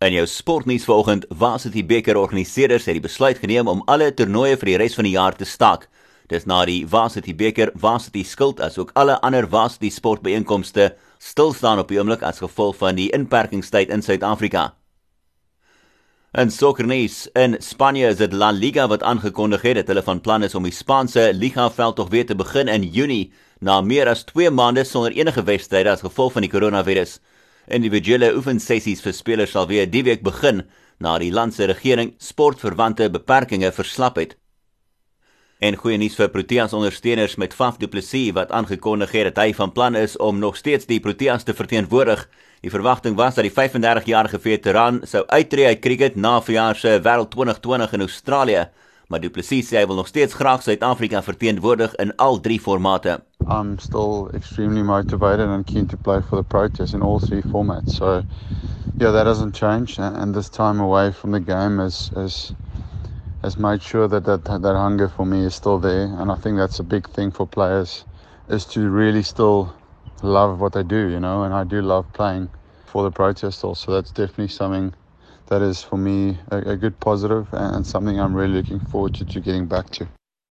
In jou sportnuus vanoggend, Varsity beker organiseerders het die besluit geneem om alle toernooie vir die res van die jaar te staak. Dis na die Varsity beker, Varsity skild asook alle ander Varsity sportbeeenkomste stil staan op die oomblik as gevolg van die inperkingstyd in Suid-Afrika. En sokkernuus in Spanje is dit La Liga wat aangekondig het dat hulle van plan is om die Spaanse liga veld tog weer te begin in Junie na meer as 2 maande sonder enige wedstryde as gevolg van die koronavirus. Individuele oefensessies vir spelers sal weer die week begin na die land se regering sportverwante beperkings verslap het. En goeie nuus vir Proteas ondersteuners met Faf Du Plessis wat aangekondig het dat hy van plan is om nog steeds die Proteas te verteenwoordig. Die verwagting was dat die 35-jarige veteran sou uittreë uit cricket na verjaar se Wêreld 2020 in Australië, maar Du Plessis sê hy wil nog steeds graag Suid-Afrika verteenwoordig in al drie formate. I'm still extremely motivated and keen to play for the Proteas in all three formats. So, yeah, that hasn't changed. And this time away from the game has has has made sure that that that hunger for me is still there. And I think that's a big thing for players is to really still love what they do, you know. And I do love playing for the Proteas still. So that's definitely something that is for me a, a good positive and something I'm really looking forward to, to getting back to.